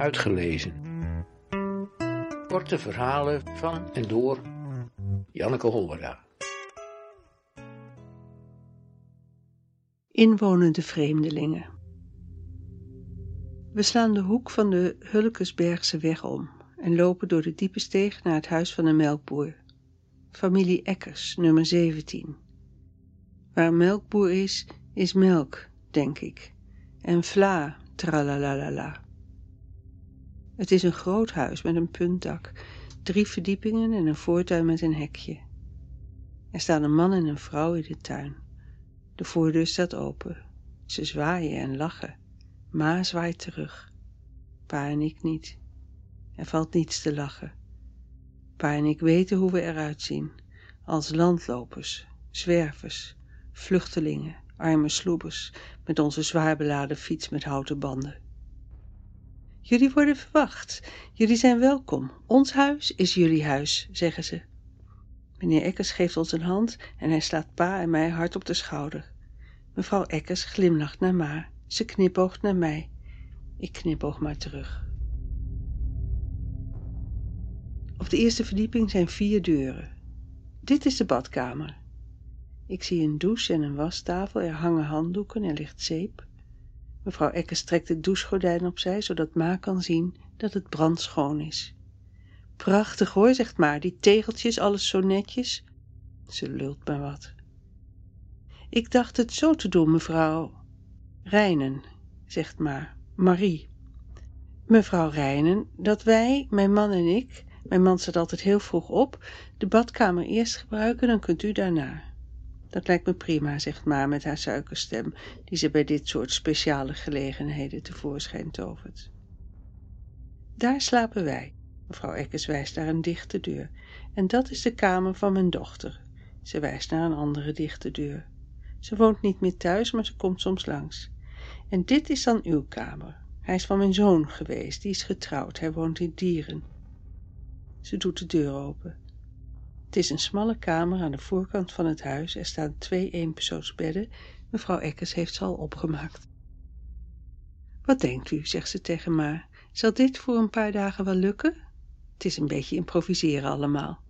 Uitgelezen. Korte verhalen van en door Janneke Hollera. Inwonende vreemdelingen. We slaan de hoek van de Hulkesbergse weg om en lopen door de diepe steeg naar het huis van een melkboer. Familie Eckers, nummer 17. Waar melkboer is, is melk, denk ik. En vla, tralalalala. Het is een groot huis met een puntdak, drie verdiepingen en een voortuin met een hekje. Er staan een man en een vrouw in de tuin. De voordeur staat open. Ze zwaaien en lachen. Ma zwaait terug. Pa en ik niet. Er valt niets te lachen. Pa en ik weten hoe we eruit zien. Als landlopers, zwervers, vluchtelingen, arme sloebers, met onze zwaar beladen fiets met houten banden. Jullie worden verwacht. Jullie zijn welkom. Ons huis is jullie huis, zeggen ze. Meneer Eckers geeft ons een hand en hij slaat pa en mij hard op de schouder. Mevrouw Eckers glimlacht naar ma. Ze knipoogt naar mij. Ik knipoog maar terug. Op de eerste verdieping zijn vier deuren. Dit is de badkamer. Ik zie een douche en een wastafel, er hangen handdoeken, er ligt zeep. Mevrouw Eckers trekt het douchegordijn opzij, zodat Ma kan zien dat het brandschoon is. Prachtig hoor, zegt Ma, die tegeltjes, alles zo netjes. Ze lult maar wat. Ik dacht het zo te doen, mevrouw Rijnen, zegt Ma, Marie. Mevrouw Rijnen, dat wij, mijn man en ik, mijn man staat altijd heel vroeg op, de badkamer eerst gebruiken, dan kunt u daarna. Dat lijkt me prima, zegt Ma met haar suikerstem, die ze bij dit soort speciale gelegenheden tevoorschijn tovert. Daar slapen wij. Mevrouw Eckes wijst naar een dichte deur. En dat is de kamer van mijn dochter. Ze wijst naar een andere dichte deur. Ze woont niet meer thuis, maar ze komt soms langs. En dit is dan uw kamer. Hij is van mijn zoon geweest, die is getrouwd, hij woont in Dieren. Ze doet de deur open. Het is een smalle kamer aan de voorkant van het huis. Er staan twee eenpersoonsbedden. Mevrouw Eckers heeft ze al opgemaakt. Wat denkt u, zegt ze tegen Ma. Zal dit voor een paar dagen wel lukken? Het is een beetje improviseren allemaal.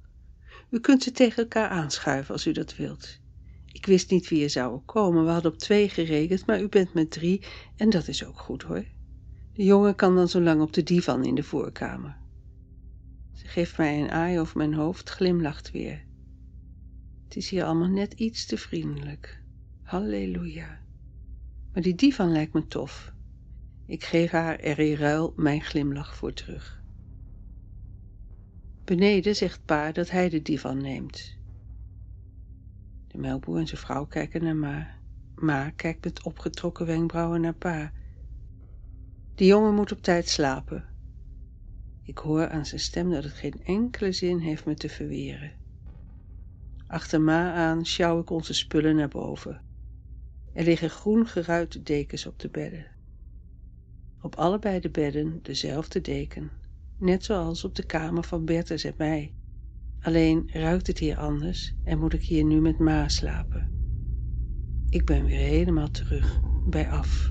U kunt ze tegen elkaar aanschuiven als u dat wilt. Ik wist niet wie er zou komen. We hadden op twee gerekend, maar u bent met drie en dat is ook goed hoor. De jongen kan dan zo lang op de divan in de voorkamer. Geeft mij een aai over mijn hoofd, glimlacht weer. Het is hier allemaal net iets te vriendelijk. Halleluja. Maar die divan lijkt me tof. Ik geef haar er in ruil mijn glimlach voor terug. Beneden zegt pa dat hij de divan neemt. De melkboer en zijn vrouw kijken naar ma. Ma kijkt met opgetrokken wenkbrauwen naar pa. De jongen moet op tijd slapen. Ik hoor aan zijn stem dat het geen enkele zin heeft me te verweren. Achter ma aan sjouw ik onze spullen naar boven. Er liggen groen geruite dekens op de bedden. Op allebei de bedden dezelfde deken, net zoals op de kamer van Bertus en mij. Alleen ruikt het hier anders en moet ik hier nu met ma slapen. Ik ben weer helemaal terug bij af.